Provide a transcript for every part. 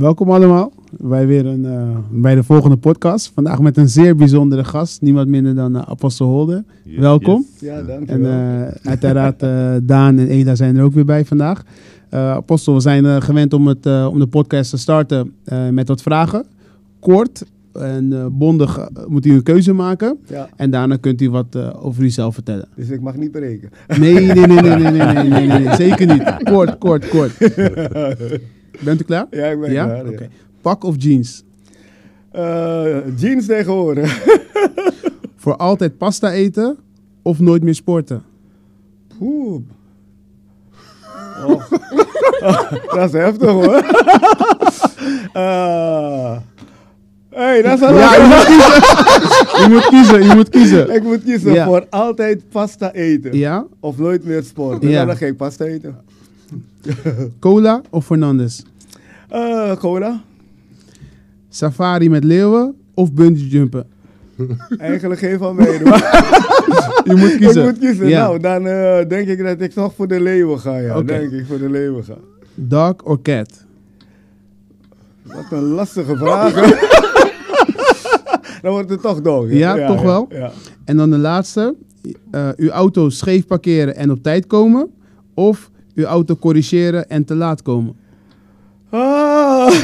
Welkom allemaal bij weer een, uh, bij de volgende podcast. Vandaag met een zeer bijzondere gast, niemand minder dan uh, Apostel Holder. Yes, Welkom. Yes. Ja, dank En uh, uiteraard Daan en Eda zijn er ook weer bij vandaag. Apostel, we zijn gewend om, het, om de podcast te starten met wat vragen. Kort en bondig moet u een keuze maken. Ja. En daarna kunt u wat over uzelf vertellen. Dus ik mag niet breken? Nee, nee, nee, nee, nee, nee, nee, nee, nee, nee zeker niet. Kort, kort, kort. Bent u klaar? Ja, ik ben ja? klaar. Oké. Pak of jeans? Uh, jeans tegenwoordig. Voor altijd pasta eten of nooit meer sporten? Poeh. Oh. dat is heftig hoor. uh, hey, dat is wel ja, je moet kiezen. je moet kiezen, je moet kiezen. Ik moet kiezen ja. voor altijd pasta eten. Ja? Of nooit meer sporten. Ja. Dan ga ik pasta eten. Cola of Fernandes? Uh, cola. Safari met leeuwen of bungee jumpen? Eigenlijk geen van beide. je moet kiezen. Ik moet kiezen. Ja. Nou, dan uh, denk ik dat ik toch voor de leeuwen ga. Ja, okay. denk ik voor de leeuwen ga. Dog or cat? Wat een lastige vraag. dan wordt het toch dog. Ja, ja toch wel. Ja. En dan de laatste. Uh, uw auto scheef parkeren en op tijd komen. Of uw auto corrigeren en te laat komen. Ah.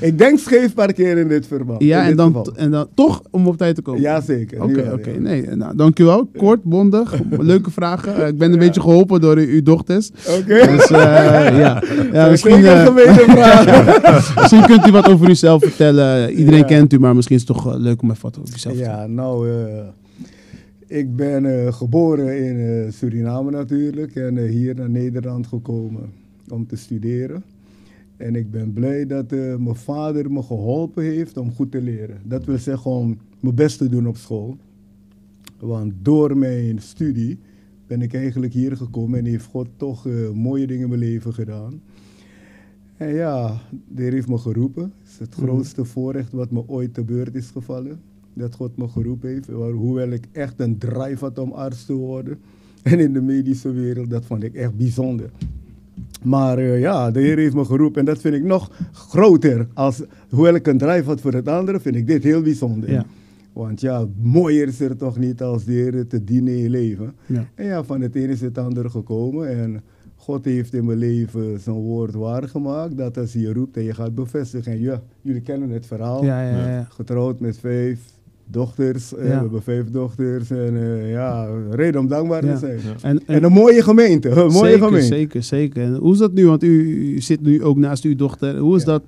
ik denk scheef parkeren in dit verband. Ja, en, dan, en dan toch om op tijd te komen. Jazeker. Oké, oké. Okay, nee, nou, dankjewel. Kort, bondig, leuke vragen. Uh, ik ben een ja. beetje geholpen door uw dochters. Oké. Okay. Dus uh, ja. ja misschien, uh, vragen. misschien kunt u wat over uzelf vertellen. Iedereen ja. kent u, maar misschien is het toch leuk om even wat over uzelf te vertellen. Ja, nou... Ik ben geboren in Suriname natuurlijk en hier naar Nederland gekomen om te studeren. En ik ben blij dat mijn vader me geholpen heeft om goed te leren. Dat wil zeggen om mijn best te doen op school. Want door mijn studie ben ik eigenlijk hier gekomen en heeft God toch mooie dingen in mijn leven gedaan. En ja, de Heer heeft me geroepen. Het is het grootste mm. voorrecht wat me ooit te beurt is gevallen dat God me geroepen heeft. Hoewel ik echt een drive had om arts te worden. En in de medische wereld, dat vond ik echt bijzonder. Maar uh, ja, de Heer heeft me geroepen en dat vind ik nog groter. Als, hoewel ik een drive had voor het andere, vind ik dit heel bijzonder. Ja. Want ja, mooier is er toch niet als de Heer te dienen in je leven. Ja. En ja, van het ene is het andere gekomen. En God heeft in mijn leven zijn woord waargemaakt. Dat als hij je roept en je gaat bevestigen. En ja, jullie kennen het verhaal. Ja, ja, ja. Getrouwd met vijf dochters. Ja. We hebben vijf dochters. En uh, ja, reden om dankbaar te zijn. En, en, een mooie gemeente. Een mooie zeker, gemeente. Zeker, zeker. En hoe is dat nu? Want u, u zit nu ook naast uw dochter. Hoe is ja. dat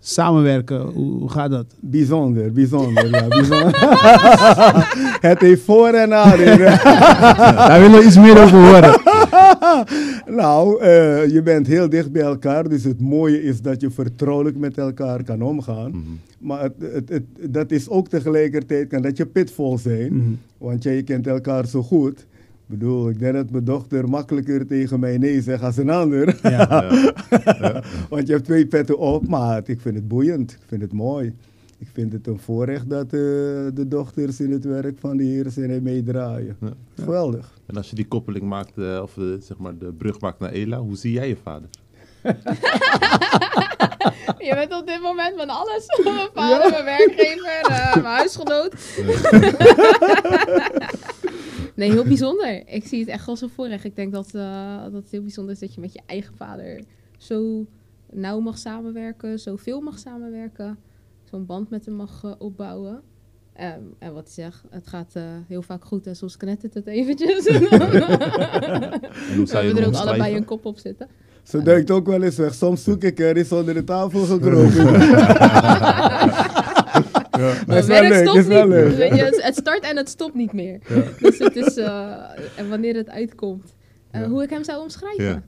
samenwerken? Hoe, hoe, gaat dat? Bijzonder, bijzonder. ja, bijzonder. Het heeft voor- en nadelen. Daar willen we iets meer over horen. nou, uh, je bent heel dicht bij elkaar. Dus het mooie is dat je vertrouwelijk met elkaar kan omgaan. Mm -hmm. Maar het, het, het, dat is ook tegelijkertijd kan dat je pitvol zijn. Mm -hmm. Want jij kent elkaar zo goed. Ik bedoel, ik denk dat mijn dochter makkelijker tegen mij nee zegt als een ander. Ja, ja. ja. Want je hebt twee petten op, maar ik vind het boeiend. Ik vind het mooi. Ik vind het een voorrecht dat uh, de dochters in het werk van de Heer zijn en meedraaien. Ja. Geweldig. En als je die koppeling maakt, uh, of de, zeg maar de brug maakt naar Ela, hoe zie jij je vader? je bent op dit moment van alles. Mijn vader, ja. mijn werkgever, uh, mijn huisgenoot. nee, heel bijzonder. Ik zie het echt als een voorrecht. Ik denk dat, uh, dat het heel bijzonder is dat je met je eigen vader zo nauw mag samenwerken, zoveel mag samenwerken, zo'n band met hem mag uh, opbouwen. Um, en wat hij zegt, het gaat uh, heel vaak goed en soms knettert het eventjes. en je we er ook allebei een kop op zitten. Zo duikt ook wel eens weg. Soms zoek ik er is onder de tafel gekropen. ja. Maar werk leuk, stopt niet. leuk. Weet je, het, het start en het stopt niet meer. Ja. Dus het is, uh, en wanneer het uitkomt. Uh, Ja. Hoe ik hem zou omschrijven.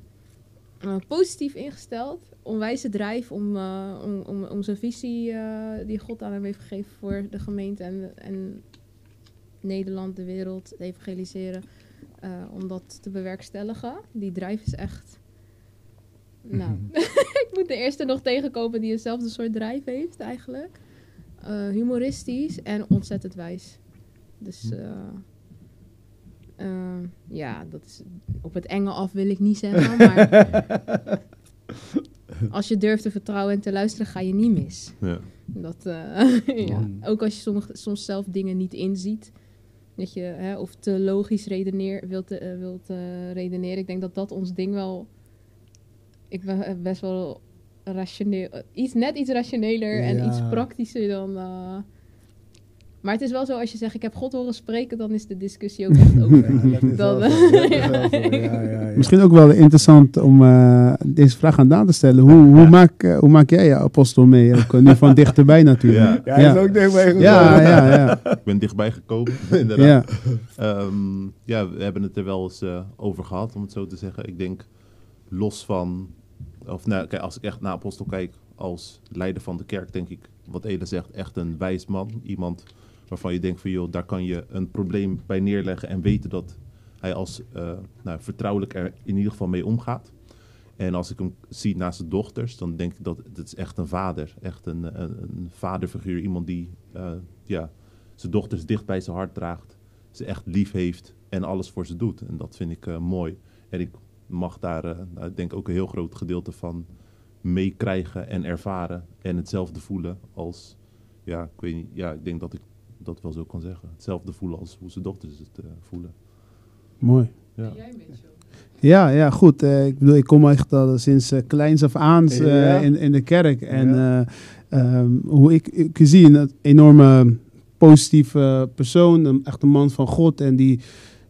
Uh, positief ingesteld, onwijze drijf om, uh, om, om, om zijn visie uh, die God aan hem heeft gegeven voor de gemeente en, en Nederland, de wereld, te evangeliseren, om dat te bewerkstelligen. Die drijf is echt. Nou, ik moet de eerste nog tegenkomen die hetzelfde soort drijf heeft eigenlijk. Humoristisch en ontzettend wijs. Dus uh, uh, ja, dat is op het enge af wil ik niet zeggen, maar als je durft te vertrouwen en te luisteren, ga je niet mis. Ja. Dat, eh, ja. Mm. Ook als je soms, soms zelf dingen niet inziet. Dat je, hè, of te logisch redeneer, wilt, eh, wilt eh, redeneren. Ik denk dat dat ons ding wel... Ik ben best wel rationeel... Iets, net iets rationeler en iets praktischer dan... eh, maar het is wel zo, als je zegt, ik heb God horen spreken, dan is de discussie ook echt over. Ja, Dan- ja, ja. Misschien ook wel interessant om eh, deze vraag aan Daan te stellen. Hoe, hoe, maak, eh, hoe maak jij je apostel mee? Ook, eh, nu van dichterbij natuurlijk. Ja, hij is ook dichtbij gekomen. ja, ja, ja. Ik ben dichtbij gekomen, inderdaad. ja. Ehm, ja, we hebben het er wel eens eh, over gehad, om het zo te zeggen. Ik denk, los van... Of nou, kijk, als ik echt naar Apostel kijk als leider van de kerk, denk ik, wat Ede zegt, echt een wijs man. Iemand waarvan je denkt van, joh, daar kan je een probleem bij neerleggen en weten dat hij als eh, nou, vertrouwelijk er in ieder geval mee omgaat. En als ik hem zie naast zijn dochters, dan denk ik dat het is echt een vader. Echt een, een, een vaderfiguur. Iemand die eh, ja, zijn dochters dicht bij zijn hart draagt. Ze echt lief heeft en alles voor ze doet. En dat vind ik eh, mooi. En ik mag daar, nou, ik denk ook een heel groot gedeelte van meekrijgen en ervaren. En hetzelfde voelen als, ja, ik weet niet, ja, ik denk dat ik dat wel zo kan zeggen. Hetzelfde voelen als hoe zijn dochters het eh, voelen. Mooi. Ja. Ja, ja, goed. Eh, ik bedoel, ik kom echt al sinds eh, kleins af aan eh, Ja. in, in de kerk. En Ja. eh, ehm, hoe ik, ik zie een enorme positieve persoon, een, echt een man van God. En die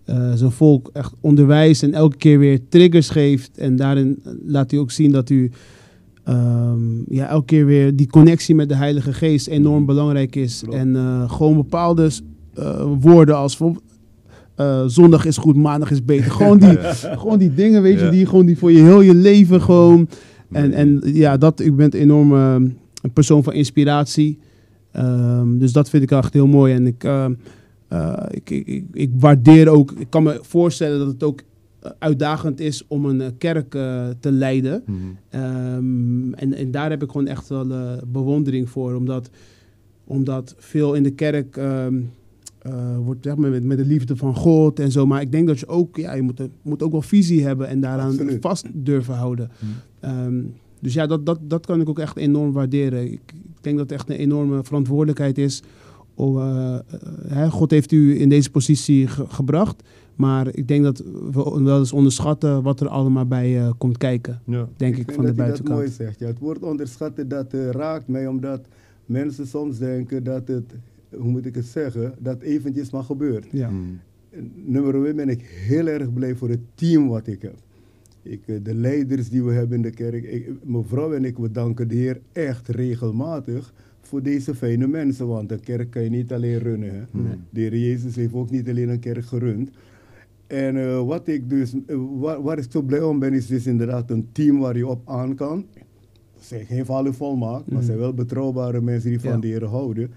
eh, zijn volk echt onderwijst en elke keer weer triggers geeft. En daarin laat hij ook zien dat u ehm, ja, elke keer weer die connectie met de Heilige Geest enorm belangrijk is. Klopt. En eh, gewoon bepaalde eh, woorden als eh, zondag is goed, maandag is beter. Gewoon die, gewoon die dingen, weet je, die gewoon die voor je heel je leven gewoon. En, en ja, dat, ik ben een enorme eh, een persoon van inspiratie. Ehm, dus dat vind ik echt heel mooi. En ik, ik, ik, ik, waardeer ook, ik kan me voorstellen dat het ook uitdagend is om een eh, kerk eh, te leiden. Mhm. Ehm, en, en daar heb ik gewoon echt wel eh, bewondering voor. Omdat, omdat veel in de kerk ehm, eh, wordt zeg maar, met, met de liefde van God en zo. Maar ik denk dat je ook, ja, je moet, moet ook wel visie hebben en daaraan Absoluut. vast durven houden. Mhm. Ehm, dus ja, dat, dat, dat kan ik ook echt enorm waarderen. Ik, ik denk dat het echt een enorme verantwoordelijkheid is. God heeft u in deze positie ge- gebracht. Maar ik denk dat we wel eens onderschatten wat er allemaal bij eh, komt kijken. Ja. Denk ik, van de dat hij dat mooi buitenkant. zegt. Ja, het woord onderschatten, dat eh, raakt mij omdat mensen soms denken dat het, hoe moet ik het zeggen, dat eventjes maar gebeurt. Ja. Mhm. Nummer 1 ben ik heel erg blij voor het team wat ik heb. Ik, eh, de leiders die we hebben in de kerk. Ik, mevrouw en ik, we danken de Heer echt regelmatig voor deze fijne mensen. Want een kerk kan je niet alleen runnen. Hè? Nee. De Heer Jezus heeft ook niet alleen een kerk gerund. En eh, wat ik dus, eh, waar, waar ik zo blij om ben, is dus inderdaad een team waar je op aan kan. Ze zijn geen vallen volmaakt, maar Mhm. zijn wel betrouwbare mensen die van Ja. de Heer houden.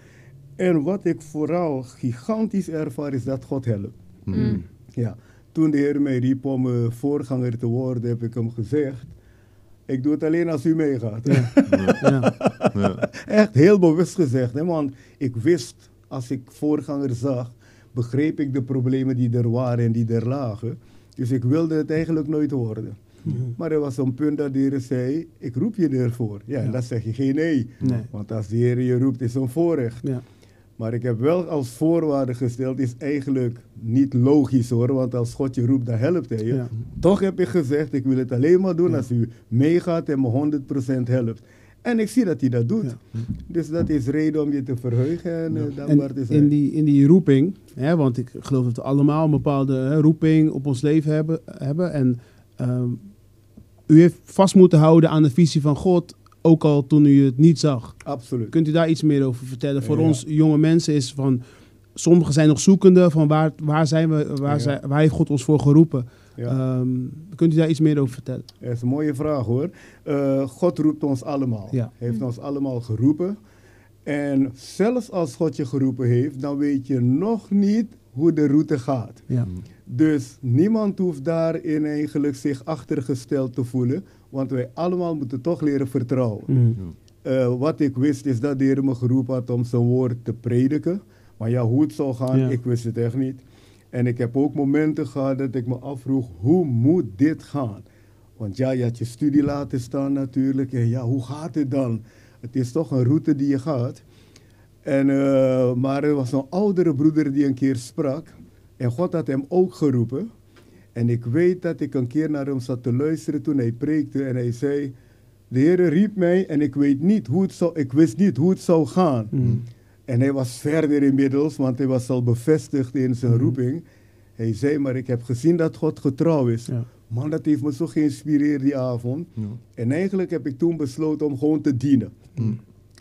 En wat ik vooral gigantisch ervaar, is dat God helpt. Mhm. Mm. Ja, toen de Heer mij riep om eh, voorganger te worden, heb ik hem gezegd: Ik doe het alleen als u meegaat. Ja. Ja. Ja. Echt heel bewust gezegd, hè, want ik wist, als ik voorganger zag, begreep ik de problemen die er waren en die er lagen. Dus ik wilde het eigenlijk nooit worden. Maar er was een punt dat de Heer zei: Ik roep je ervoor. Ja, en Ja. dan zeg je geen nee. Nee. Want als de Heer je roept, is het een voorrecht. Ja. Maar ik heb wel als voorwaarde gesteld, is eigenlijk niet logisch hoor, want als God je roept, dan helpt hij je. Ja. Toch heb ik gezegd, ik wil het alleen maar doen Ja. als u meegaat en me 100% helpt. En ik zie dat hij dat doet. Ja. Dus dat is reden om je te verheugen en eh, dankbaar te zijn. in die, in die roeping, hè, want ik geloof dat we allemaal een bepaalde hè, roeping op ons leven hebben. hebben en ehm, u heeft vast moeten houden aan de visie van God, ook al toen u het niet zag. Absoluut. Kunt u daar iets meer over vertellen? Voor Ja. ons jonge mensen is van, sommigen zijn nog zoekende van waar, waar zijn we, waar, Ja. zijn, waar heeft God ons voor geroepen? Ja. Ehm, kunt u daar iets meer over vertellen? Dat is een mooie vraag hoor. Eh, God roept ons allemaal. Ja. Hij heeft ons allemaal geroepen. En zelfs als God je geroepen heeft, dan weet je nog niet hoe de route gaat. Ja. Dus niemand hoeft daarin eigenlijk zich achtergesteld te voelen, want wij allemaal moeten toch leren vertrouwen. Mhm. Eh, wat ik wist is dat de Heer me geroepen had om zijn woord te prediken. Maar ja, hoe het zou gaan, Ja. ik wist het echt niet. En ik heb ook momenten gehad dat ik me afvroeg, hoe moet dit gaan? Want ja, je had je studie laten staan natuurlijk. En ja, hoe gaat het dan? Het is toch een route die je gaat. En, eh, maar er was een oudere broeder die een keer sprak. En God had hem ook geroepen. En ik weet dat ik een keer naar hem zat te luisteren toen hij preekte. En hij zei, de Heer riep mij en ik, weet niet hoe het zou, ik wist niet hoe het zou gaan. Mm. En hij was verder inmiddels, want hij was al bevestigd in zijn Mhm. roeping. Hij zei, maar ik heb gezien dat God getrouw is. Ja. Man, dat heeft me zo geïnspireerd die avond. Ja. En eigenlijk heb ik toen besloten om gewoon te dienen. Mm.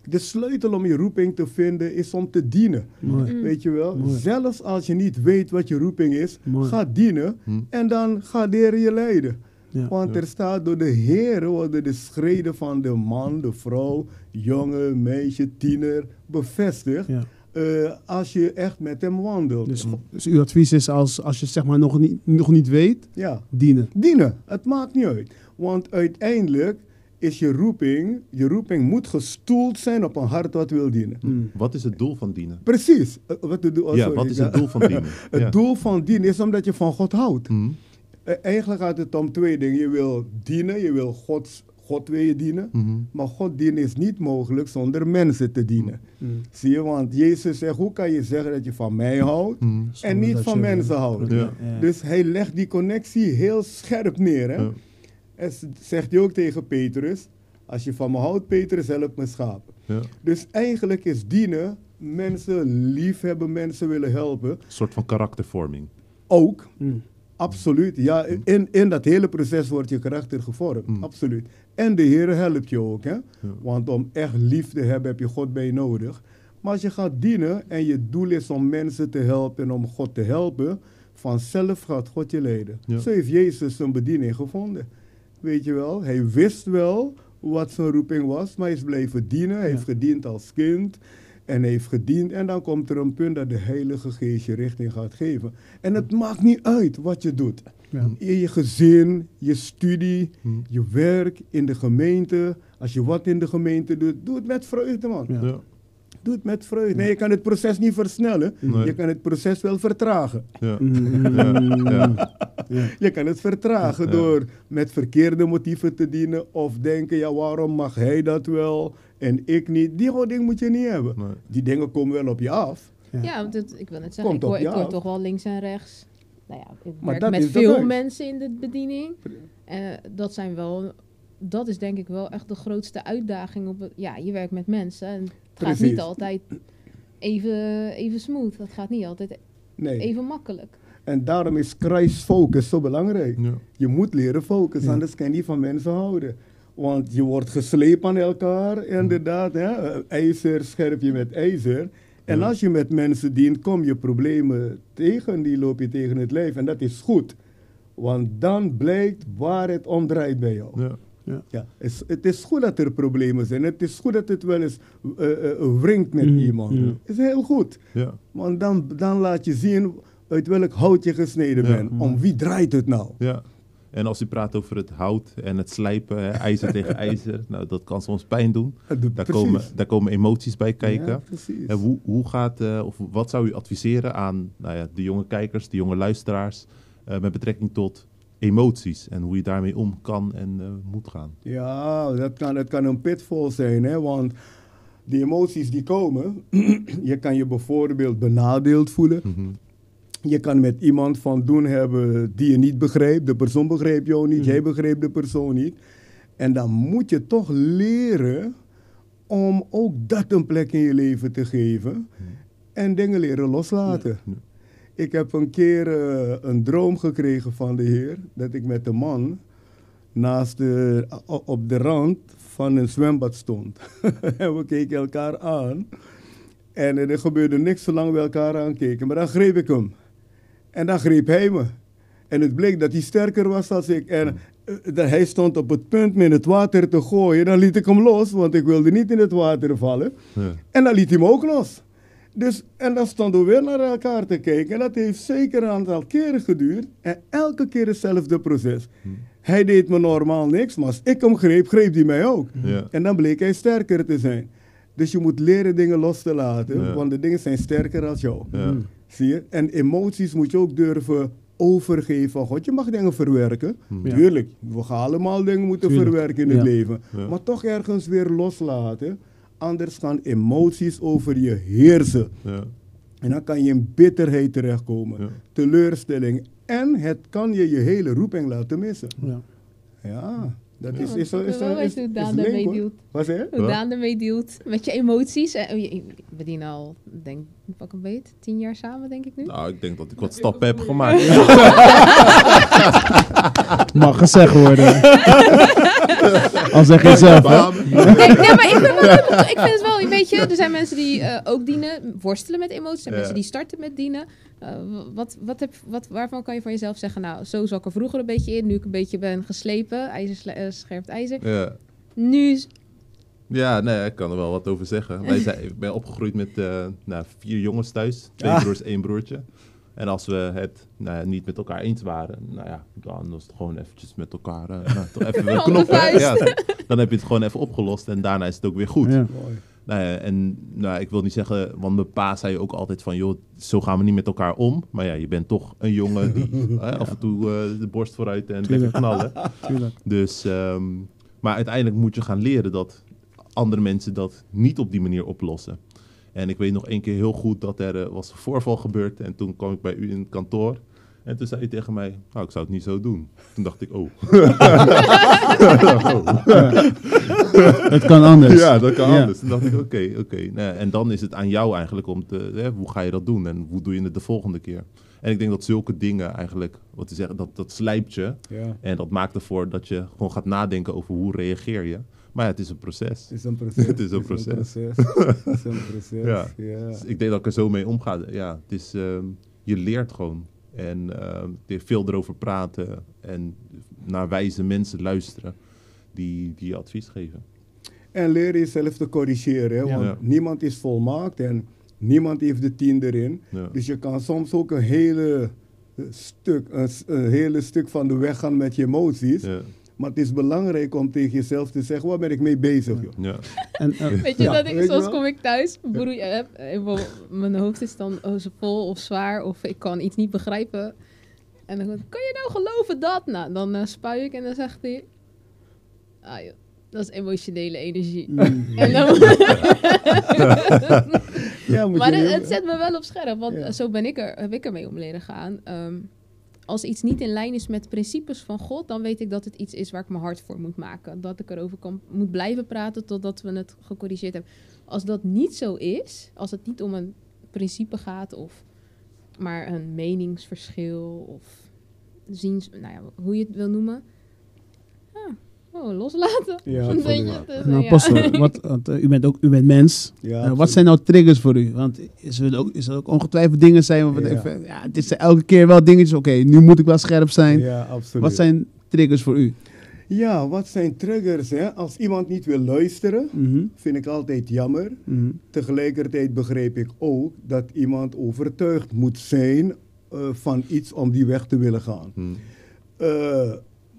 De sleutel om je roeping te vinden is om te dienen. Mooi. Mm. Weet je wel? Mooi. Zelfs als je niet weet wat je roeping is, Mooi. ga dienen en dan gaat de Heer je leiden. Ja. Want Ja. er staat door de Heer worden de schreden van de man, de vrouw, jonge, meisje, tiener bevestigd. Ja. eh, als je echt met hem wandelt. Dus, dus uw advies is als, als je zeg maar nog niet, nog niet weet, ja, dienen. dienen. Het maakt niet uit. Want uiteindelijk is je roeping, je roeping moet gestoeld zijn op een hart wat wil dienen. Mm. Wat is het doel van dienen? Precies. Eh, wat de doel- oh, ja, sorry, wat is het doel van dienen? Het Ja. doel van dienen is omdat je van God houdt. Hm. Eh, Eigenlijk gaat het om twee dingen. Je wil dienen, je wil Gods, God wil je dienen. Mhm. Maar God dienen is niet mogelijk zonder mensen te dienen. Mm. Zie je, want Jezus zegt, hoe kan je zeggen dat je van mij houdt en niet van mensen houdt? Ja. Ja. Dus hij legt die connectie heel scherp neer. Hè? Ja. En zegt hij ook tegen Petrus, als je van me houdt, Petrus, help me schapen. Ja. Dus eigenlijk is dienen, mensen liefhebben, mensen willen helpen. Een soort van karaktervorming. Ook, Mm. Absoluut. Ja, in, in dat hele proces wordt je karakter gevormd, Mm. absoluut. En de Heer helpt je ook, hè. Ja. Want om echt lief te hebben, heb je God bij je nodig. Maar als je gaat dienen en je doel is om mensen te helpen en om God te helpen, vanzelf gaat God je leiden. Ja. Zo heeft Jezus zijn bediening gevonden. Weet je wel, hij wist wel wat zijn roeping was, maar hij is blijven dienen. Hij Ja. heeft gediend als kind en hij heeft gediend. En dan komt er een punt dat de Heilige Geest je richting gaat geven. En het maakt niet uit wat je doet. Ja. In je gezin, je studie, Hm. je werk, in de gemeente. Als je wat in de gemeente doet, doe het met vreugde, man. Ja. Ja. Doe het met vreugde. Nee, je kan het proces niet versnellen. Nee. Je kan het proces wel vertragen. Ja. Mm. Ja. Ja. Je kan het vertragen Ja. door met verkeerde motieven te dienen. Of denken, ja, waarom mag hij dat wel en ik niet? Die houding moet je niet hebben. Nee. Die dingen komen wel op je af. Ja. Ja, want het, ik wil net zeggen, Komt ik hoor, ik hoor toch wel links en rechts. Nou ja, ik Maar werk met veel mensen in de bediening. Eh, dat zijn wel, dat is denk ik wel echt de grootste uitdaging. Op het, ja, je werkt met mensen en het gaat niet altijd even, even smooth. Dat gaat niet altijd Nee. even makkelijk. En daarom is Christ focus zo belangrijk. Ja. Je moet leren focussen, Ja. anders kan je niet van mensen houden. Want je wordt geslepen aan elkaar, inderdaad. Hè? IJzer scherp je met ijzer. En Ja. als je met mensen dient, kom je problemen tegen, die loop je tegen het lijf. En dat is goed. Want dan blijkt waar het om draait bij jou. Ja. Ja, het, is, het is goed dat er problemen zijn. Het is goed dat het wel eens eh, eh, wringt met Mm, iemand. Het is heel goed. Ja. Want dan, dan laat je zien uit welk hout je gesneden Ja. bent. Om wie draait het nou? Ja. En als u praat over het hout en het slijpen, hè, ijzer tegen ijzer, nou, dat kan soms pijn doen. Daar komen, daar komen emoties bij kijken. Ja, precies. En hoe, hoe gaat, of wat zou u adviseren aan nou ja, de jonge kijkers, de jonge luisteraars, met betrekking tot emoties en hoe je daarmee om kan en eh, moet gaan? Ja, dat kan, dat kan een pitfall zijn, hè? want die emoties die komen, je kan je bijvoorbeeld benadeeld voelen. Mhm. Je kan met iemand van doen hebben die je niet begrijpt. De persoon begrijpt jou niet, Mhm. jij begrijpt de persoon niet. En dan moet je toch leren om ook dat een plek in je leven te geven. En dingen leren loslaten. Ik heb een keer eh, een droom gekregen van de Heer. Dat ik met een man naast de, op de rand van een zwembad stond. en we keken elkaar aan. En er gebeurde niks zolang we elkaar aankeken. Maar dan greep ik hem. En dan greep hij me. En het bleek dat hij sterker was dan ik. En eh, dat hij stond op het punt me in het water te gooien. Dan liet ik hem los, want ik wilde niet in het water vallen. Ja. En dan liet hij me ook los. Dus, en dan stonden we weer naar elkaar te kijken. En dat heeft zeker een aantal keren geduurd. En elke keer hetzelfde proces. Hij deed me normaal niks, maar als ik hem greep, greep hij mij ook. Ja. En dan bleek hij sterker te zijn. Dus je moet leren dingen los te laten, Ja. want de dingen zijn sterker als jou. Ja. Zie je? En emoties moet je ook durven overgeven aan God. Je mag dingen verwerken. Hmm. Ja. Tuurlijk, we gaan allemaal dingen moeten Tuurlijk. verwerken in het Ja. leven. Ja. Maar toch ergens weer loslaten. Anders gaan emoties over je heersen. Ja. En dan kan je in bitterheid terechtkomen. Ja. Teleurstelling. En het kan je je hele roeping laten missen. Ja. Ja, dat Ja. is, is, Ik is, is, hoe is Daan dealt. Wat zei je? Hoe? Daan ermee dealt met je emoties. En, we dienen al, denk pak een beet, tien jaar samen, denk ik nu. Nou, ik denk dat ik wat stappen heb gemaakt. Mag gezegd worden. Al zeg je zelf, hè? Nee, nee, maar ik wel, ik vind het wel een beetje... Er zijn mensen die eh, ook dienen, worstelen met emoties. En Ja. mensen die starten met dienen. Eh, wat, wat heb, wat, waarvan kan je van jezelf zeggen... Nou, zo zat ik er vroeger een beetje in. Nu ik een beetje ben geslepen. IJzer eh, scherpt ijzer. Ja. Nu... Ja, nee, ik kan er wel wat over zeggen. Wij zijn, ik ben opgegroeid met eh, nou, vier jongens thuis. Twee Ah. broers, één broertje. En als we het nou, ja, niet met elkaar eens waren, nou ja, dan was het gewoon eventjes met elkaar. eh, nou, toch even een Handen knop. hè. vuist. Ja, dan heb je het gewoon even opgelost en daarna is het ook weer goed. Ja. Mooi. Nou ja, en nou, ik wil niet zeggen, want mijn pa zei ook altijd van, joh, zo gaan we niet met elkaar om. Maar ja, je bent toch een jongen die hè, af en toe eh, de borst vooruit en lekker knallen. Tuurlijk. Dus, ehm, maar uiteindelijk moet je gaan leren dat andere mensen dat niet op die manier oplossen. En ik weet nog één keer heel goed dat er eh, was een voorval gebeurd en toen kwam ik bij u in het kantoor. En toen zei hij tegen mij, nou, ik zou het niet zo doen. Toen dacht ik, oh. Het kan anders. Ja, dat kan Ja. anders. Toen dacht ik, oké, oké. Nou, en dan is het aan jou eigenlijk om te, hè, hoe ga je dat doen en hoe doe je het de volgende keer? En ik denk dat zulke dingen eigenlijk, wat te zeggen, dat, dat slijpt je. Ja, En dat maakt ervoor dat je gewoon gaat nadenken over hoe reageer je. Maar ja, het is een proces. het is een proces. Het is een proces. Het is een proces. Ja. ja. Dus ik denk dat ik er zo mee omga. Ja, het is, ehm, je leert gewoon. En er veel erover praten. En naar wijze mensen luisteren die, die je advies geven. En leer jezelf te corrigeren. Hè? Want Ja. niemand is volmaakt en niemand heeft de tien erin. Ja. Dus je kan soms ook een hele eh, stuk, een, een hele stuk van de weg gaan met je emoties. Maar het is belangrijk om tegen jezelf te zeggen, waar ben ik mee bezig? joh? Ja. En, eh, Weet je, Ja, dat ik, weet je soms wel? kom ik thuis, broei, heb, eh, mijn hoofd is dan oh, zo vol of zwaar of ik kan iets niet begrijpen. En dan kan je nou geloven dat? Nou, dan eh spuig ik en dan zegt hij, ah joh, dat is emotionele energie. mm, En dan, Ja, moet maar je het, zet me wel op scherp, want Ja. zo ben ik er, heb ik ermee om leren gaan. Ehm, als iets niet in lijn is met principes van God, dan weet ik dat het iets is waar ik mijn hart voor moet maken. Dat ik erover kan, moet blijven praten totdat we het gecorrigeerd hebben. Als dat niet zo is, als het niet om een principe gaat of maar een meningsverschil of ziens, nou ja, hoe je het wil noemen. Oh, loslaten. Ja, je, nou, ja. Apostel, wat, want, eh, u bent ook u bent mens. Ja, absoluut. wat zijn nou triggers voor u? Want is er ook, is er ook ongetwijfeld dingen zijn waarvan Ja. ja. Even, ja, dit zijn elke keer wel dingetjes. Oké, nu moet ik wel scherp zijn. Ja, absoluut. Wat zijn triggers voor u? Ja, wat zijn triggers? Hè? Als iemand niet wil luisteren, Mhm, vind ik altijd jammer. mhm. Tegelijkertijd begreep ik ook dat iemand overtuigd moet zijn eh, van iets om die weg te willen gaan. Eh,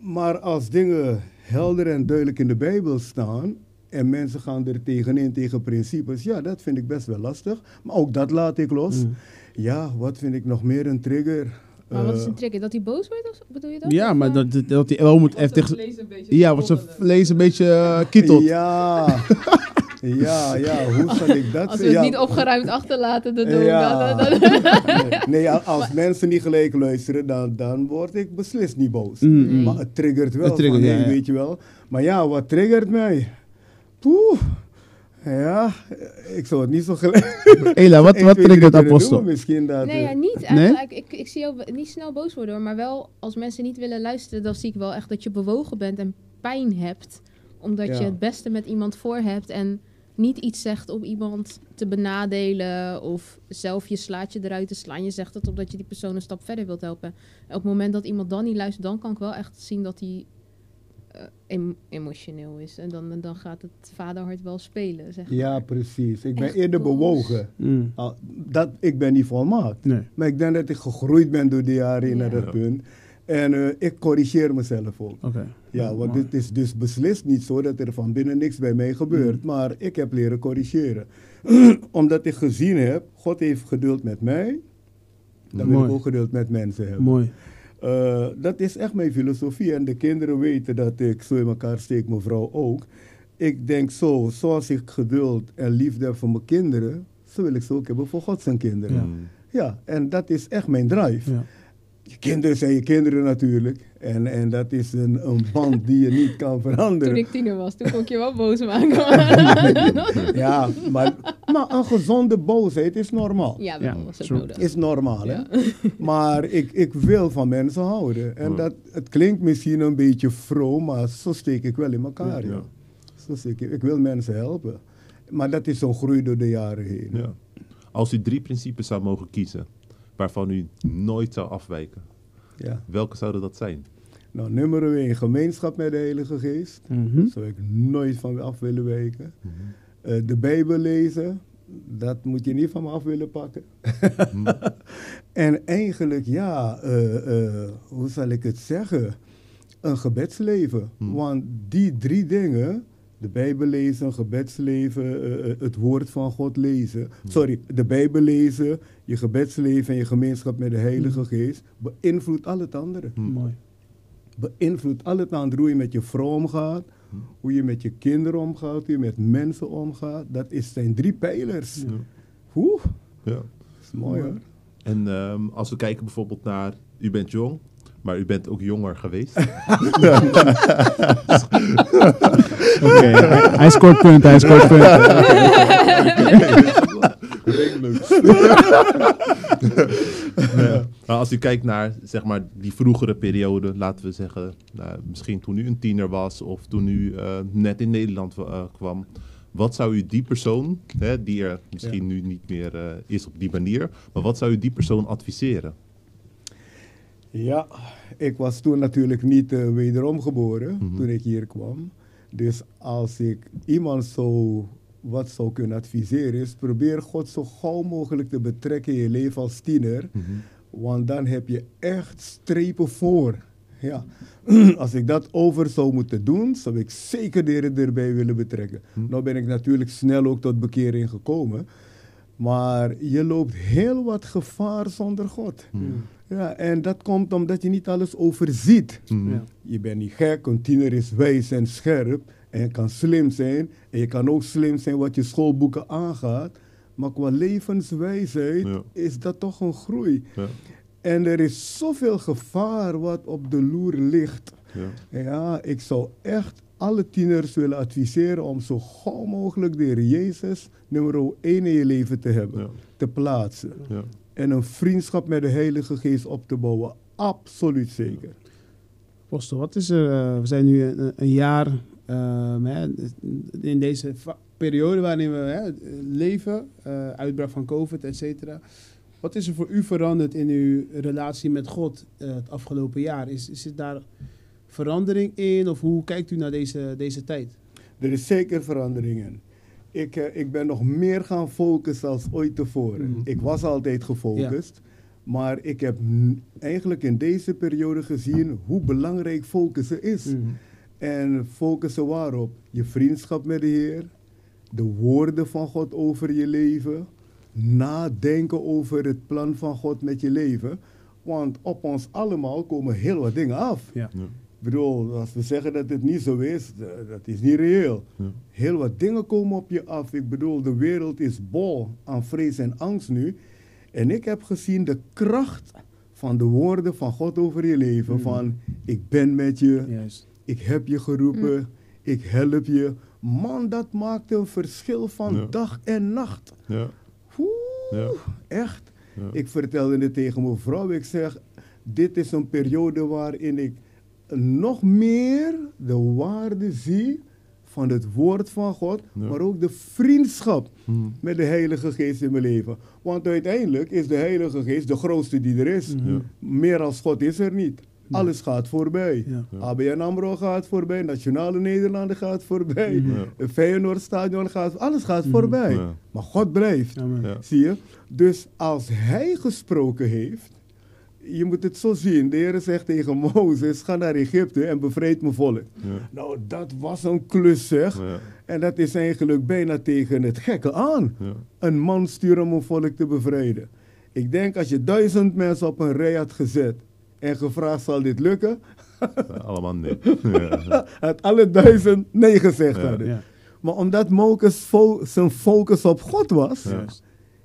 maar als dingen helder en duidelijk in de Bijbel staan en mensen gaan er tegenin tegen principes, ja, dat vind ik best wel lastig. Maar ook dat laat ik los. Mm. Ja, wat vind ik nog meer een trigger? Maar wat is Eh, een trigger? Dat hij boos wordt? Of, bedoel je dat? Ja, maar dat, dat, dat hij wel moet Wordt even het tegen... vlees een beetje Ja, wat zijn schommelen. vlees een beetje kietelt. Ja, ja, ja, hoe zal ik dat Als we het Ja, niet opgeruimd achterlaten, dan doen Ja. we dat. nee, nee, als mensen niet gelijk luisteren, dan, dan word ik beslist niet boos. Mm, mm. Maar het triggert wel. Het triggert, van, ja. Weet je wel. Maar ja, wat triggert mij? Poeh. Ja, ik zou het niet zo gelijk. Ela, wat, wat triggert apostel? Misschien dat. Nee, eh, ja, niet. Eigenlijk, ik, ik zie jou niet snel boos worden, hoor, maar wel als mensen niet willen luisteren, dan zie ik wel echt dat je bewogen bent en pijn hebt. Omdat Ja. je het beste met iemand voor hebt en niet iets zegt om iemand te benadelen of zelf je slaatje eruit te slaan. Je zegt het omdat je die persoon een stap verder wilt helpen. En op het moment dat iemand dan niet luistert, dan kan ik wel echt zien dat hij eh, em- emotioneel is. En dan, dan gaat het vaderhart wel spelen, zeg maar. ja, precies. Ik ben Echt eerder boos. bewogen. Mm, Dat, ik ben niet volmaakt. nee. Maar ik denk dat ik gegroeid ben door de jaren Ja. naar dat punt. En eh, ik corrigeer mezelf ook. Oké. Ja, want het is dus beslist niet zo dat er van binnen niks bij mij gebeurt. Mm. Maar ik heb leren corrigeren. Omdat ik gezien heb, God heeft geduld met mij. Dan wil ik ook geduld met mensen hebben. Mooi. Eh, dat is echt mijn filosofie. En de kinderen weten dat ik zo in elkaar steek, mijn vrouw ook. Ik denk zo, zoals ik geduld en liefde heb voor mijn kinderen, zo wil ik ze ook hebben voor God zijn kinderen. Ja. Ja, en dat is echt mijn drive. Ja. Je kinderen zijn je kinderen natuurlijk. En, en dat is een, een band die je niet kan Toen veranderen. ik tiener was, toen kon ik je wel boos maken. Ja, maar, maar een gezonde boosheid is normaal. ja, wel Ja, was het true. nodig. Is normaal, hè? Ja. Maar ik, ik wil van mensen houden. En Ja. dat, het klinkt misschien een beetje vroom, maar zo steek ik wel in elkaar. Ja. Ja. Zo steek ik, ik wil mensen helpen. Maar dat is zo'n groei door de jaren heen. Ja. Als u drie principes zou mogen kiezen waarvan u nooit zou afwijken, Ja. welke zouden dat zijn? Nou, nummer 1, gemeenschap met de Heilige Geest. Mhm. Zou ik nooit van af willen wijken. Eh, de Bijbel lezen, dat moet je niet van me af willen pakken. en eigenlijk, ja, eh, eh, hoe zal ik het zeggen? Een gebedsleven. Hmm. Want die drie dingen, de Bijbel lezen, gebedsleven, eh, eh, het woord van God lezen. Sorry, de Bijbel lezen, je gebedsleven en je gemeenschap met de Heilige Geest, beïnvloedt al het andere Mooi. beïnvloedt al het andere. Hoe je met je vrouw omgaat, hoe je met je kinderen omgaat, hoe je met mensen omgaat. Dat is, zijn drie pijlers. Ja. Oeh, Ja. dat is mooi hoor. En ehm, als we kijken bijvoorbeeld naar, u bent jong, maar u bent ook jonger geweest. Oké, hij, hij scoort punten, hij scoort punten. Ja. Maar als u kijkt naar zeg maar, die vroegere periode, laten we zeggen, nou, misschien toen u een tiener was of toen u eh, net in Nederland eh, kwam. Wat zou u die persoon, hè, die er misschien nu niet meer eh, is op die manier, maar wat zou u die persoon adviseren? Ja, ik was toen natuurlijk niet eh, wederom geboren Mhm. toen ik hier kwam. Dus als ik iemand zo wat zou kunnen adviseren is, probeer God zo gauw mogelijk te betrekken in je leven als tiener. Want dan heb je echt strepen voor. Ja. Als ik dat over zou moeten doen, zou ik zeker de erbij willen betrekken. Nou ben ik natuurlijk snel ook tot bekering gekomen. Maar je loopt heel wat gevaar zonder God. Ja, en dat komt omdat je niet alles overziet. Mhm. Ja. Je bent niet gek, een tiener is wijs en scherp en kan slim zijn. En je kan ook slim zijn wat je schoolboeken aangaat. Maar qua levenswijsheid Ja. is dat toch een groei. Ja. En er is zoveel gevaar wat op de loer ligt. Ja. Ja, ik zou echt alle tieners willen adviseren om zo gauw mogelijk de Heer Jezus nummer 1 in je leven te hebben, Ja. te plaatsen. En een vriendschap met de Heilige Geest op te bouwen. Absoluut zeker. Apostel, wat is er? eh, we zijn nu een, een jaar ehm, in deze periode waarin we hè, leven, eh, uitbraak van COVID, et cetera. Wat is er voor u veranderd in uw relatie met God eh, het afgelopen jaar? Is, is er daar verandering in of hoe kijkt u naar deze, deze tijd? Er is zeker verandering in. Ik, eh, ik ben nog meer gaan focussen als ooit tevoren. Mhm. Ik was altijd gefocust. Maar ik heb eigenlijk in deze periode gezien hoe belangrijk focussen is. Mhm. En focussen waarop? Je vriendschap met de Heer, de woorden van God over je leven, nadenken over het plan van God met je leven. Want op ons allemaal komen heel wat dingen af. Ja. Ja. Ik bedoel, als we zeggen dat het niet zo is, d- dat is niet reëel. Ja. Heel wat dingen komen op je af. Ik bedoel, de wereld is bol aan vrees en angst nu. En ik heb gezien de kracht van de woorden van God over je leven. Mhm. Van, ik ben met je, Juist. ik heb je geroepen, ik help je. Man, dat maakt een verschil van Ja. dag en nacht. Ja. Oeh, echt. Ik vertelde het tegen mijn vrouw. Ik zeg, dit is een periode waarin ik nog meer de waarde zie van het woord van God, Ja. maar ook de vriendschap Mhm. met de Heilige Geest in mijn leven. Want uiteindelijk is de Heilige Geest de grootste die er is. Ja. Meer als God is er niet. Alles gaat voorbij. ABN AMRO gaat voorbij, Nationale Nederlanden gaat voorbij. Ja. het Feyenoordstadion gaat, alles gaat voorbij. Maar God blijft. Zie je? Dus als hij gesproken heeft, je moet het zo zien. De Heer zegt tegen Mozes, ga naar Egypte en bevrijd mijn volk. Ja. Nou, dat was een klus zeg. Ja. En dat is eigenlijk bijna tegen het gekke aan. Ja. Een man sturen om een volk te bevrijden. Ik denk als je duizend mensen op een rij had gezet en gevraagd zal dit lukken, Allemaal nee. Had alle duizend nee gezegd Ja. hadden. Ja. Maar omdat Mozes fo- zijn focus op God was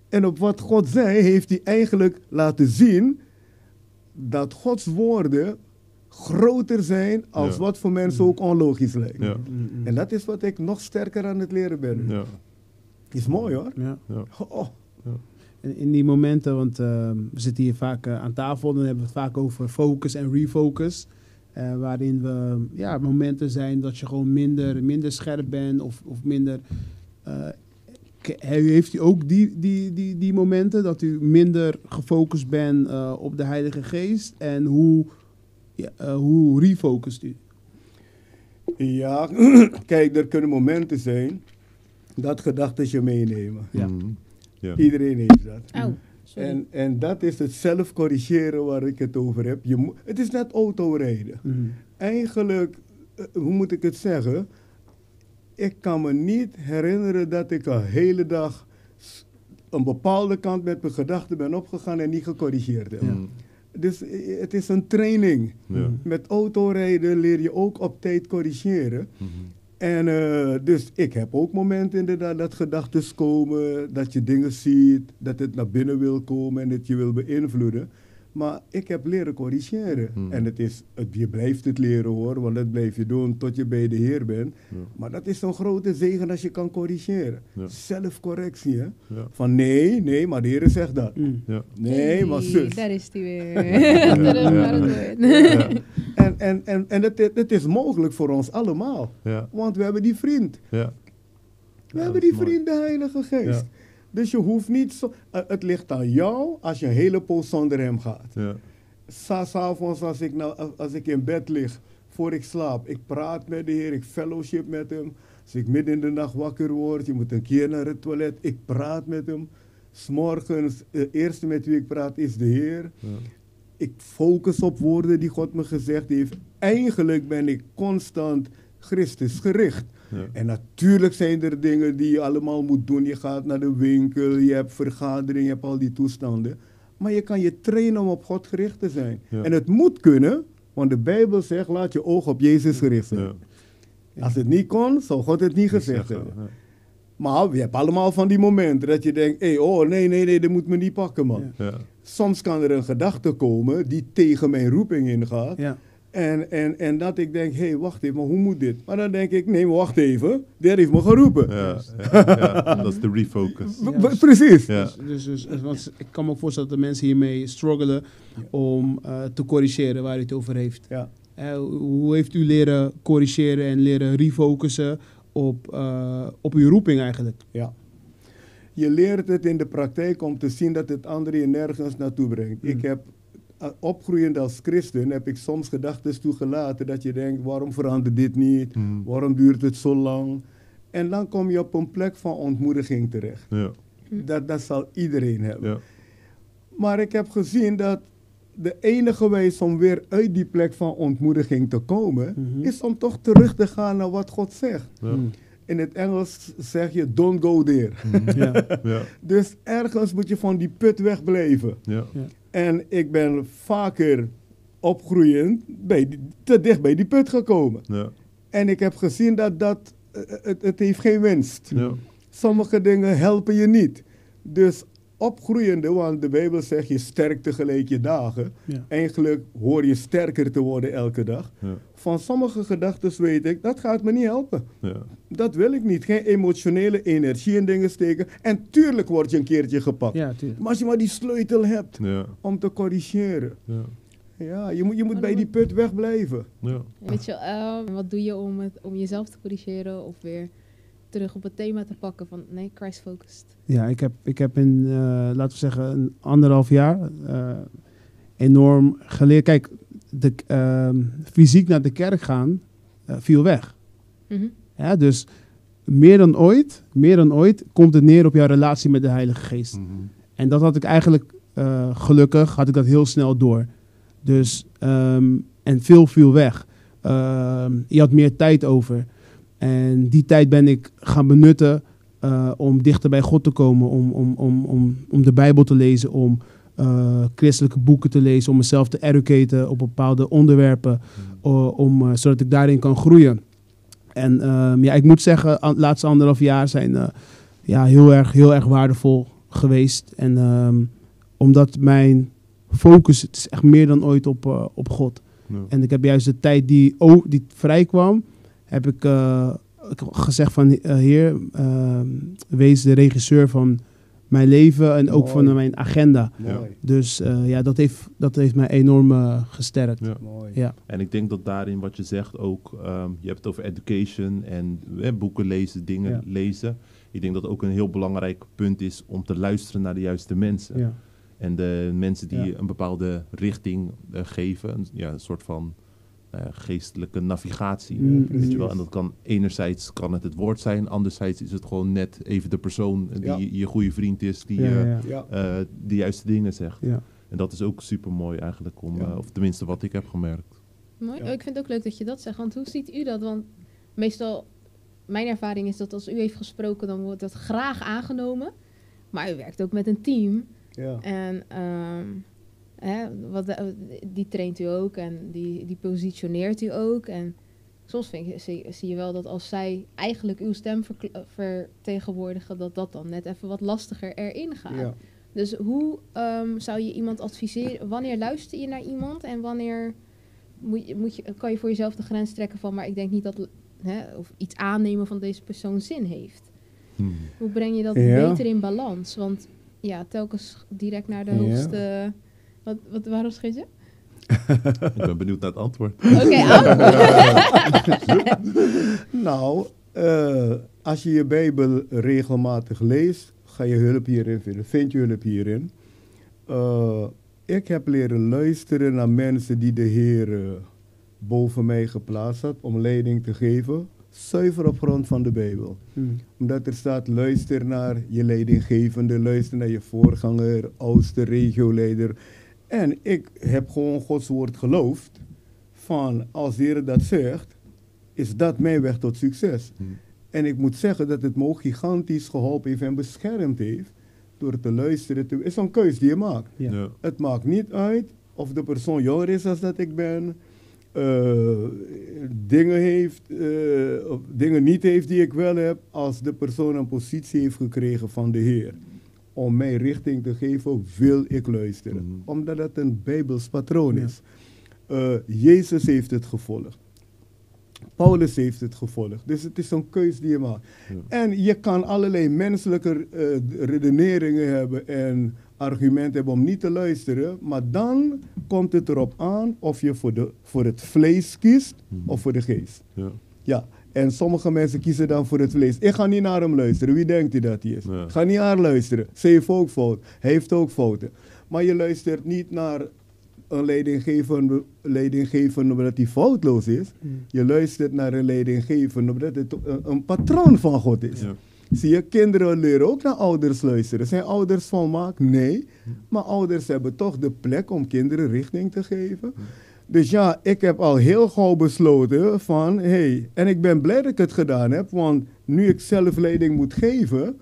en op wat God zei, heeft hij eigenlijk laten zien dat Gods woorden groter zijn als Ja. wat voor mensen ook onlogisch lijkt. Ja. En dat is wat ik nog sterker aan het leren ben. Ja. Is mooi hoor. Ja. Ja. Oh, in die momenten, want eh, we zitten hier vaak eh, aan tafel, dan hebben we het vaak over focus en refocus. eh, waarin we ja, momenten zijn dat je gewoon minder, minder scherp bent of, of minder. Heeft u ook die, die, die, die momenten dat u minder gefocust bent eh, op de Heilige Geest? En hoe, ja, eh, hoe refocust u? Ja, kijk, er kunnen momenten zijn dat gedachten je meenemen. Ja. Mhm. Ja. Iedereen heeft dat. Auw, sorry. En, en dat is het zelf corrigeren waar ik het over heb. Je het is net autorijden. Mhm. Eigenlijk, eh, hoe moet ik het zeggen? Ik kan me niet herinneren dat ik een hele dag een bepaalde kant met mijn gedachten ben opgegaan en niet gecorrigeerd heb. Ja. Mhm. Dus eh, het is een training. Ja. Met autorijden leer je ook op tijd corrigeren. Mhm. En eh, dus ik heb ook momenten inderdaad dat gedachten komen, dat je dingen ziet, dat het naar binnen wil komen en dat je wil beïnvloeden. Maar ik heb leren corrigeren. Hmm. En het is, het, je blijft het leren hoor, want dat blijf je doen tot je bij de Heer bent. Ja. Maar dat is zo'n grote zegen als je kan corrigeren. Ja. Zelfcorrectie hè. Ja. Van nee, nee, maar de Heer zegt dat. Mm. Ja. Nee, maar zus. Daar is die weer. En, en, en, en het, is- het is mogelijk voor ons allemaal. Ja. Want we hebben die vriend. Ja. We Ja, hebben die vriend, de Heilige Geest. Dus je hoeft niet zo. eh, het ligt aan jou als je een hele poos zonder hem gaat. Ja. Sa- S'avonds als ik, nou, als- als ik in bed lig, voor ik slaap, ik praat met de Heer, ik fellowship met hem. Als ik midden in de nacht wakker word, je moet een keer naar het toilet, ik praat met hem. S'morgens, de eerste met wie ik praat is de Heer. Ja. Ik focus op woorden die God me gezegd heeft. Eigenlijk ben ik constant Christus gericht. Ja. En natuurlijk zijn er dingen die je allemaal moet doen. Je gaat naar de winkel, je hebt vergadering, je hebt al die toestanden. Maar je kan je trainen om op God gericht te zijn. Ja. En het moet kunnen, want de Bijbel zegt: laat je oog op Jezus gericht zijn. Ja. Als het niet kon, zou God het niet gezegd hebben. Maar je hebt allemaal van die momenten dat je denkt: hey, oh nee, nee, nee, dat moet me niet pakken, man. Ja. Ja. Soms kan er een gedachte komen die tegen mijn roeping ingaat. Ja. En, en, en dat ik denk, hé, hey, wacht even, maar hoe moet dit? Maar dan denk ik, nee, maar wacht even, der heeft me geroepen. Ja. Ja. Ja. Dat is de refocus. Precies. Ja. Dus, dus, dus- want ik kan me ook voorstellen dat de mensen hiermee struggelen om eh, te corrigeren waar u het over heeft. Ja. Eh, hoe heeft u leren corrigeren en leren refocussen op, eh, op uw roeping eigenlijk? ja. Je leert het in de praktijk om te zien dat het anderen je nergens naartoe brengt. Mm. Ik heb, opgroeiend als christen, heb ik soms gedachten toegelaten dat je denkt, waarom verandert dit niet? Mhm. Waarom duurt het zo lang? En dan kom je op een plek van ontmoediging terecht. Ja. Dat, dat zal iedereen hebben. Ja. Maar ik heb gezien dat de enige wijze om weer uit die plek van ontmoediging te komen, Mhm. is om toch terug te gaan naar wat God zegt. Ja. Mm. In het Engels zeg je don't go there. Ja. Ja. Dus ergens moet je van die put wegblijven. Ja. En ik ben vaker opgroeiend bij die- te dicht bij die put gekomen. Ja. En ik heb gezien dat dat, eh, het, het heeft geen winst. Ja. Sommige dingen helpen je niet. Dus opgroeiende, want de Bijbel zegt je sterkt tegelijk je dagen. Ja. Eigenlijk hoor je sterker te worden elke dag. Ja. Van sommige gedachten weet ik, dat gaat me niet helpen. Ja. Dat wil ik niet. Geen emotionele energie in dingen steken. En tuurlijk word je een keertje gepakt. Maar als je maar die sleutel hebt Ja. om te corrigeren. Ja. Ja, je moet, je moet bij die put wegblijven. Ja. Weet je, eh, wat doe je om, het, om jezelf te corrigeren of weer terug op het thema te pakken van nee, Christ focused. Ja, ik heb, ik heb in, eh, laten we zeggen, een anderhalf jaar eh, enorm geleerd. Kijk, de, ehm, fysiek naar de kerk gaan eh, viel weg. Mhm. Ja, dus meer dan ooit, meer dan ooit komt het neer op jouw relatie met de Heilige Geest. Mhm. En dat had ik eigenlijk, eh, gelukkig, had ik dat heel snel door. Dus, ehm, en veel viel weg. Ehm, je had meer tijd over. En die tijd ben ik gaan benutten eh, om dichter bij God te komen, om, om, om, om, om de Bijbel te lezen, om eh, christelijke boeken te lezen, om mezelf te educaten op bepaalde onderwerpen, o- om, eh, zodat ik daarin kan groeien. En ehm, ja, ik moet zeggen, de laatste anderhalf jaar zijn ja, heel, erg, heel erg waardevol geweest. En ehm, omdat mijn focus, het is echt meer dan ooit op, op God. Ja. En ik heb juist de tijd die, o- die vrij kwam, heb ik, eh, gezegd van eh, Heer, ehm, wees de regisseur van mijn leven en ook Mooi. van mijn agenda. Mooi, Dus eh, ja, dat heeft, dat heeft mij enorm gesterkt. Ja. mooi. Ja. En ik denk dat daarin wat je zegt ook, ehm, je hebt het over education en eh, boeken lezen, dingen Ja. lezen. Ik denk dat ook een heel belangrijk punt is om te luisteren naar de juiste mensen. Ja. En de mensen die Ja. een bepaalde richting geven, een, ja, een soort van eh, geestelijke navigatie. Mm, Weet je wel? En dat kan enerzijds kan het het woord zijn, anderzijds is het gewoon net even de persoon die Ja. je goede vriend is, die Ja, eh, ja, Ja, eh, de juiste dingen zegt. ja. En dat is ook super mooi eigenlijk om, Ja. eh, of tenminste wat ik heb gemerkt. Mooi. Ja. Oh, ik vind het ook leuk dat je dat zegt. Want hoe ziet u dat? Want meestal, mijn ervaring is dat als u heeft gesproken, dan wordt dat graag aangenomen. Maar u werkt ook met een team. ja. En ehm, hè, wat, eh, die traint u ook en die, die positioneert u ook. En soms vind je, zie, zie je wel dat als zij eigenlijk uw stem eh, vertegenwoordigen, dat dat dan net even wat lastiger erin gaat. ja. Dus hoe ehm, zou je iemand adviseren? Wanneer luister je naar iemand en wanneer moet je, moet je, kan je voor jezelf de grens trekken van, maar ik denk niet dat hè, of iets aannemen van deze persoon zin heeft? Hmm. Hoe breng je dat Ja. beter in balans? Want ja, telkens direct naar de Ja. hoogste. Wat, wat, waarom schiet je? ik ben benieuwd naar het antwoord. Oké, oh. Nou, eh, als je je Bijbel regelmatig leest, ga je hulp hierin vinden. Vind je hulp hierin. Eh, ik heb leren luisteren naar mensen die de Heer eh, boven mij geplaatst had om leiding te geven. Zuiver op grond van de Bijbel. Hm. Omdat er staat, luister naar je leidinggevende, luister naar je voorganger, oudste regioleider. En ik heb gewoon Gods woord geloofd van als de Heer dat zegt, is dat mijn weg tot succes. Hmm. En ik moet zeggen dat het me ook gigantisch geholpen heeft en beschermd heeft door te luisteren. Het is een keus die je maakt. Ja. Ja. Het maakt niet uit of de persoon jonger is als dat ik ben. eh, dingen heeft, eh, of dingen niet heeft die ik wel heb, als de persoon een positie heeft gekregen van de Heer. Om mij richting te geven, wil ik luisteren. Mhm. Omdat het een Bijbels patroon is. Eh, Jezus heeft het gevolgd. Paulus heeft het gevolgd. Dus het is een keus die je maakt. Ja. En je kan allerlei menselijke eh, redeneringen hebben en argumenten hebben om niet te luisteren. Maar dan komt het erop aan of je voor, de, voor het vlees kiest Mhm. of voor de geest. Ja. Ja, en sommige mensen kiezen dan voor het vlees. Ik ga niet naar hem luisteren. Wie denkt hij dat hij is? Ja. Ga niet naar haar luisteren. Ze heeft ook fout. Hij heeft ook fouten. Maar je luistert niet naar een leidinggevende, leidinggevende omdat hij foutloos is. Hm. Je luistert naar een leidinggevende omdat het een, een patroon van God is. Ja. Zie je, kinderen leren ook naar ouders luisteren. Zijn ouders volmaakt? Nee. Maar ouders hebben toch de plek om kinderen richting te geven. Dus ja, ik heb al heel gauw besloten van, hé, hey, en ik ben blij dat ik het gedaan heb, want nu ik zelf leiding moet geven,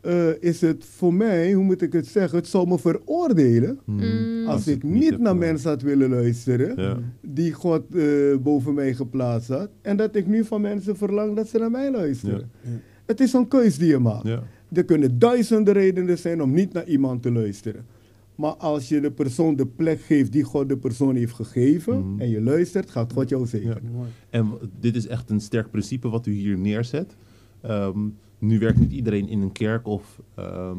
eh, is het voor mij, hoe moet ik het zeggen, het zou me veroordelen Hmm. Mm. als ik niet naar gedaan. mensen had willen luisteren Ja. die God eh, boven mij geplaatst had. En dat ik nu van mensen verlang dat ze naar mij luisteren. Ja. Het is een keus die je maakt. Ja. Er kunnen duizenden redenen zijn om niet naar iemand te luisteren. Maar als je de persoon de plek geeft die God de persoon heeft gegeven Mhm. en je luistert, gaat God jou zegenen. Ja. Mooi. En dit is echt een sterk principe wat u hier neerzet. Ehm, nu werkt niet iedereen in een kerk of ehm,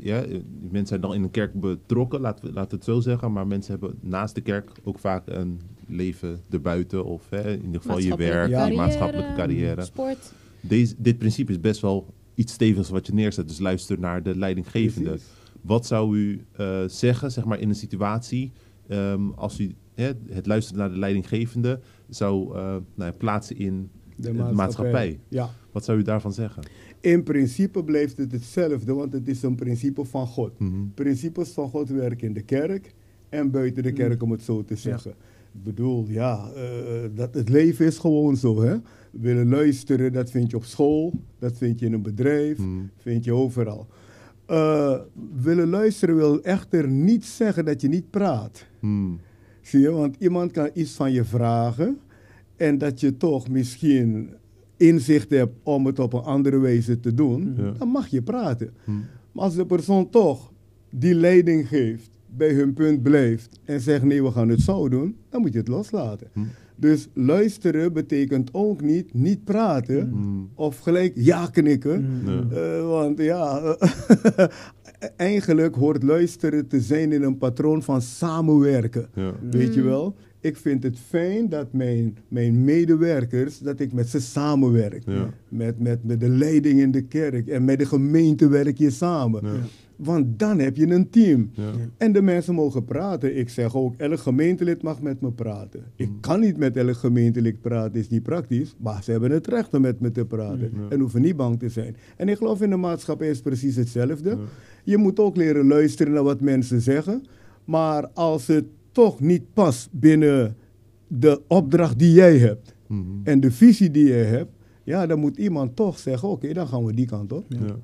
ja, mensen zijn dan in een kerk betrokken, laten we, laten we het zo zeggen. Maar mensen hebben naast de kerk ook vaak een leven erbuiten of hè, in ieder geval je werk, je carrière, maatschappelijke carrière. Sport. Deze, dit principe is best wel iets stevigs wat je neerzet. Dus luister naar de leidinggevende. Precies. Wat zou u eh, zeggen, zeg maar, in een situatie, ehm, als u hè, het luisteren naar de leidinggevende zou eh, nou plaatsen in De maatschappij? Ja. Wat zou u daarvan zeggen? In principe blijft het hetzelfde, want het is een principe van God. Mhm. Principes van God werken in de kerk en buiten de kerk, om het zo te zeggen. Ik bedoel, ja, eh, dat het leven is gewoon zo, hè. Willen luisteren, dat vind je op school, dat vind je in een bedrijf, Mhm. vind je overal. Eh, willen luisteren wil echter niet zeggen dat je niet praat. Hmm. Zie je, want iemand kan iets van je vragen en dat je toch misschien inzicht hebt om het op een andere wijze te doen, Ja. dan mag je praten. Hmm. Maar als de persoon toch die leiding geeft, bij hun punt blijft en zegt nee, we gaan het zo doen, dan moet je het loslaten. Hmm. Dus luisteren betekent ook niet niet praten Hmm. of gelijk ja knikken. Mm. Eh, want ja, eigenlijk hoort luisteren te zijn in een patroon van samenwerken. Ja. Weet je Mm. wel? Ik vind het fijn dat mijn, mijn medewerkers, dat ik met ze samenwerk. Ja. Met, met, met de leiding in de kerk en met de gemeente werk je samen. Ja. Want dan heb je een team. Ja. En de mensen mogen praten. Ik zeg ook, elk gemeentelid mag met me praten. Ik Mm. kan niet met elk gemeentelid praten, is niet praktisch. Maar ze hebben het recht om met me te praten. Ja. En hoeven niet bang te zijn. En ik geloof in de maatschappij is precies hetzelfde. Ja. Je moet ook leren luisteren naar wat mensen zeggen. Maar als het toch niet past binnen de opdracht die jij hebt Hmm. en de visie die jij hebt, ja, dan moet iemand toch zeggen: oké, dan gaan we die kant op. Ja.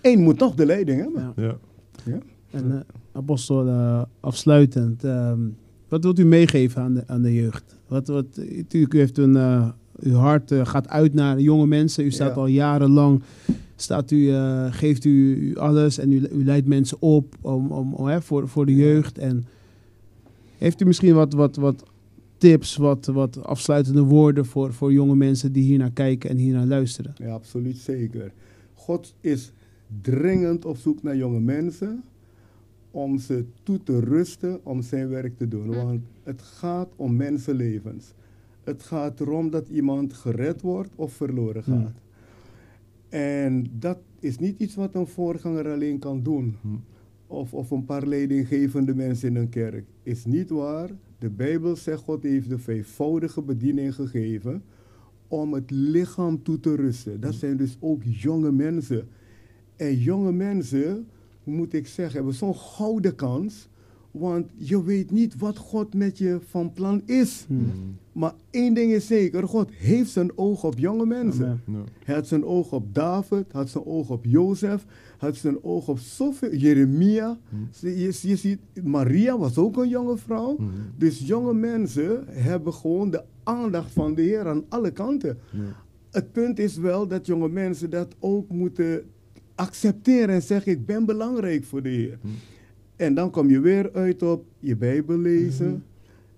Eén moet toch de leiding hebben. Ja. Ja. Ja. En eh, apostel, eh, afsluitend, ehm, wat wilt u meegeven aan de, aan de jeugd? Wat, wat, natuurlijk, u heeft een, eh, uw hart gaat uit naar jonge mensen. U staat Ja. al jarenlang, staat u, eh, geeft u, u alles en u, u leidt mensen op om, om, om, hè, voor, voor de Ja. jeugd. En heeft u misschien wat, wat, wat tips, wat, wat afsluitende woorden voor, voor jonge mensen die hier naar kijken en hier naar luisteren? Ja, absoluut zeker. God is dringend op zoek naar jonge mensen om ze toe te rusten om zijn werk te doen. Want het gaat om mensenlevens. Het gaat erom dat iemand gered wordt of verloren Hmm. gaat. En dat is niet iets wat een voorganger alleen kan doen. Hmm. Of, of een paar leidinggevende mensen in een kerk. Is niet waar. De Bijbel zegt God heeft de vijfvoudige bediening gegeven om het lichaam toe te rusten. Dat zijn dus ook jonge mensen. En jonge mensen, hoe moet ik zeggen, hebben zo'n gouden kans. Want je weet niet wat God met je van plan is. Hmm. Maar één ding is zeker, God heeft zijn oog op jonge mensen. Amen. Hij had zijn oog op David, had zijn oog op Jozef, had zijn oog op zoveel, Jeremia. Hmm. Je, je ziet, Maria was ook een jonge vrouw. Hmm. Dus jonge mensen hebben gewoon de aandacht van de Heer aan alle kanten. Ja. Het punt is wel dat jonge mensen dat ook moeten accepteren en zeggen: Ik ben belangrijk voor de Heer. Hmm. En dan kom je weer uit op je Bijbel lezen,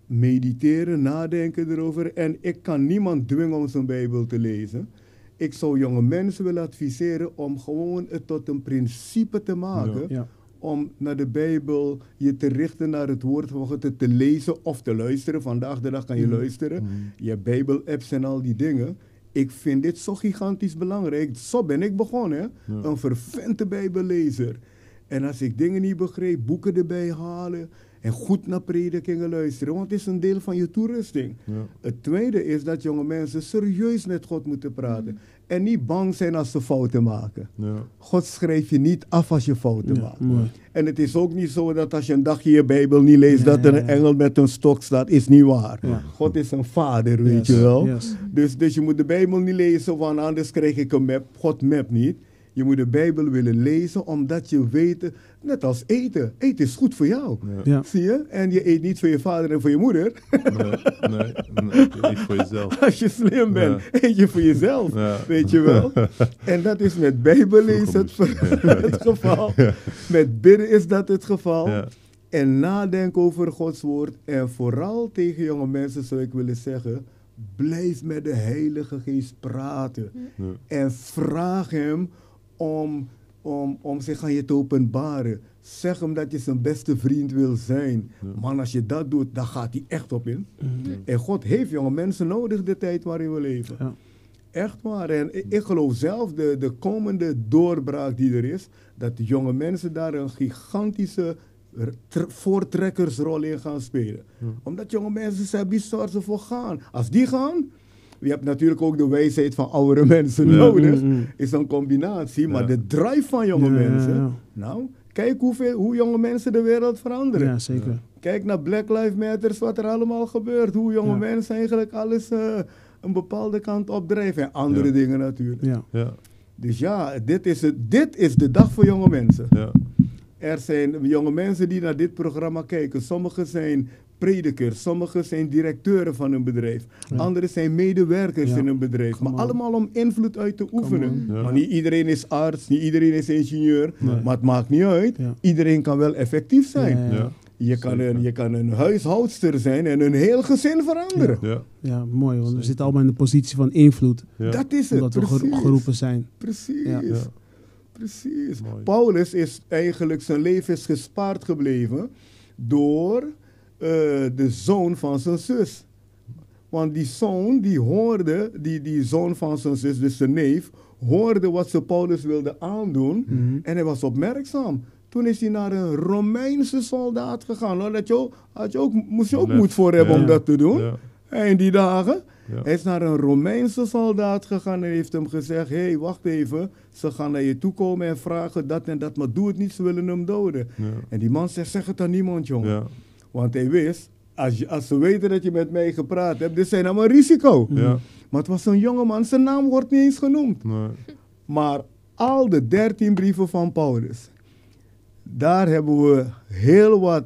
mediteren, nadenken erover. En ik kan niemand dwingen om zijn Bijbel te lezen. Ik zou jonge mensen willen adviseren om gewoon het tot een principe te maken. Ja. Om naar de Bijbel je te richten naar het woord van God te lezen of te luisteren. Vandaag de dag kan je Mhm. luisteren. Je Bijbel-apps en al die dingen. Ik vind dit zo gigantisch belangrijk. Zo ben ik begonnen. Ja. Een vervente Bijbellezer. En als ik dingen niet begreep, boeken erbij halen. En goed naar predikingen luisteren. Want het is een deel van je toerusting. Ja. Het tweede is dat jonge mensen serieus met God moeten praten. En niet bang zijn als ze fouten maken. Ja. God schrijft je niet af als je fouten Ja, maakt. mooi. En het is ook niet zo dat als je een dagje je Bijbel niet leest, dat er een engel met een stok staat. Is niet waar. Ja. God is een vader, weet Yes, je wel. yes. Dus, dus je moet de Bijbel niet lezen, want anders krijg ik een map. God map niet. Je moet de Bijbel willen lezen, omdat je weet, net als eten. Eten is goed voor jou. Ja. Ja. Zie je? En je eet niet voor je vader en voor je moeder. Nee, nee, nee, niet voor jezelf. Als je slim bent, eet je voor jezelf. Ja. Weet je wel? En dat is met Bijbel lezen het, het geval. Met bidden is dat het geval. Ja. En nadenken over Gods woord. En vooral tegen jonge mensen zou ik willen zeggen: blijf met de Heilige Geest praten. Ja. En vraag hem om, om, om zich aan je te openbaren. Zeg hem dat je zijn beste vriend wil zijn. Ja. Man, als je dat doet, dan gaat hij echt op in. En God heeft jonge mensen nodig de tijd waarin we leven. Ja. Echt waar. En ik, ik geloof zelf, de, de komende doorbraak die er is, dat de jonge mensen daar een gigantische voortrekkersrol in gaan spelen. Ja. Omdat jonge mensen zijn bizar ze voor gaan. Als die gaan, je hebt natuurlijk ook de wijsheid van oudere mensen Ja. nodig. Mhm. Is een combinatie, maar de drive van jonge mensen. Nou, kijk hoeveel, hoe jonge mensen de wereld veranderen. Ja, zeker. Kijk naar Black Lives Matter, wat er allemaal gebeurt. Hoe jonge Ja. mensen eigenlijk alles eh, een bepaalde kant opdrijven. En andere Ja. dingen natuurlijk. Ja. Ja. Dus ja, dit is, het, dit is de dag voor jonge mensen. Ja. Er zijn jonge mensen die naar dit programma kijken. Sommigen zijn predikers, sommigen zijn directeuren van een bedrijf. Ja. Anderen zijn medewerkers Ja. in een bedrijf. Come maar on. allemaal om invloed uit te oefenen. Ja. Maar niet iedereen is arts, niet iedereen is ingenieur. Nee. Maar het maakt niet uit. Ja. Iedereen kan wel effectief zijn. Ja, ja. Ja. Je, kan een, je kan een huishoudster zijn en een heel gezin veranderen. Ja. Ja, mooi, want we zitten allemaal in de positie van invloed. Ja. Dat is het. Omdat we precies. geroepen zijn. Precies. Ja. Ja. Precies. Mooi. Paulus is eigenlijk zijn leven is gespaard gebleven door eh, de zoon van zijn zus. Want die zoon, die hoorde, die, die zoon van zijn zus, dus zijn neef, hoorde wat ze Paulus wilde aandoen. Mhm. En hij was opmerkzaam. Toen is hij naar een Romeinse soldaat gegaan. Hoor. Dat je ook, had je ook, moest je ook Lef. moed voor hebben Ja. om dat te doen. Ja. En in die dagen. Ja. Hij is naar een Romeinse soldaat gegaan en heeft hem gezegd: Hé, hey, wacht even. Ze gaan naar je toe komen en vragen dat en dat, maar doe het niet, ze willen hem doden. En die man zegt: Zeg het aan niemand, jongen. Want hij wist: als, je, als ze weten dat je met mij gepraat hebt, dit zijn allemaal risico. Ja. Maar het was een jongeman, zijn naam wordt niet eens genoemd. Nee. Maar al de dertien brieven van Paulus, daar hebben we heel wat.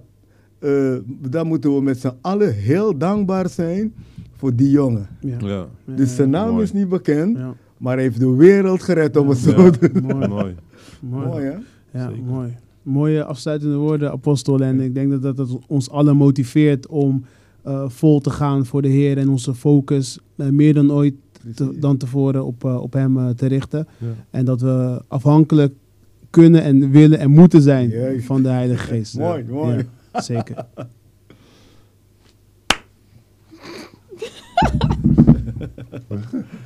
eh daar moeten we met z'n allen heel dankbaar zijn voor die jongen. Ja. Ja. Dus zijn naam Mooi. is niet bekend, ja. maar hij heeft de wereld gered om het zo te doen. Mooi. Mooi. Mooi. Mooi hè? Ja, Zeker. mooi. Mooie afsluitende woorden, apostel. En ik denk dat, dat het ons allen motiveert om eh, vol te gaan voor de Heer en onze focus eh, meer dan ooit te- dan tevoren op, eh, op Hem te richten. Ja. En dat we afhankelijk kunnen en willen en moeten zijn van de Heilige Geest. Mooi, mooi. Ja, zeker.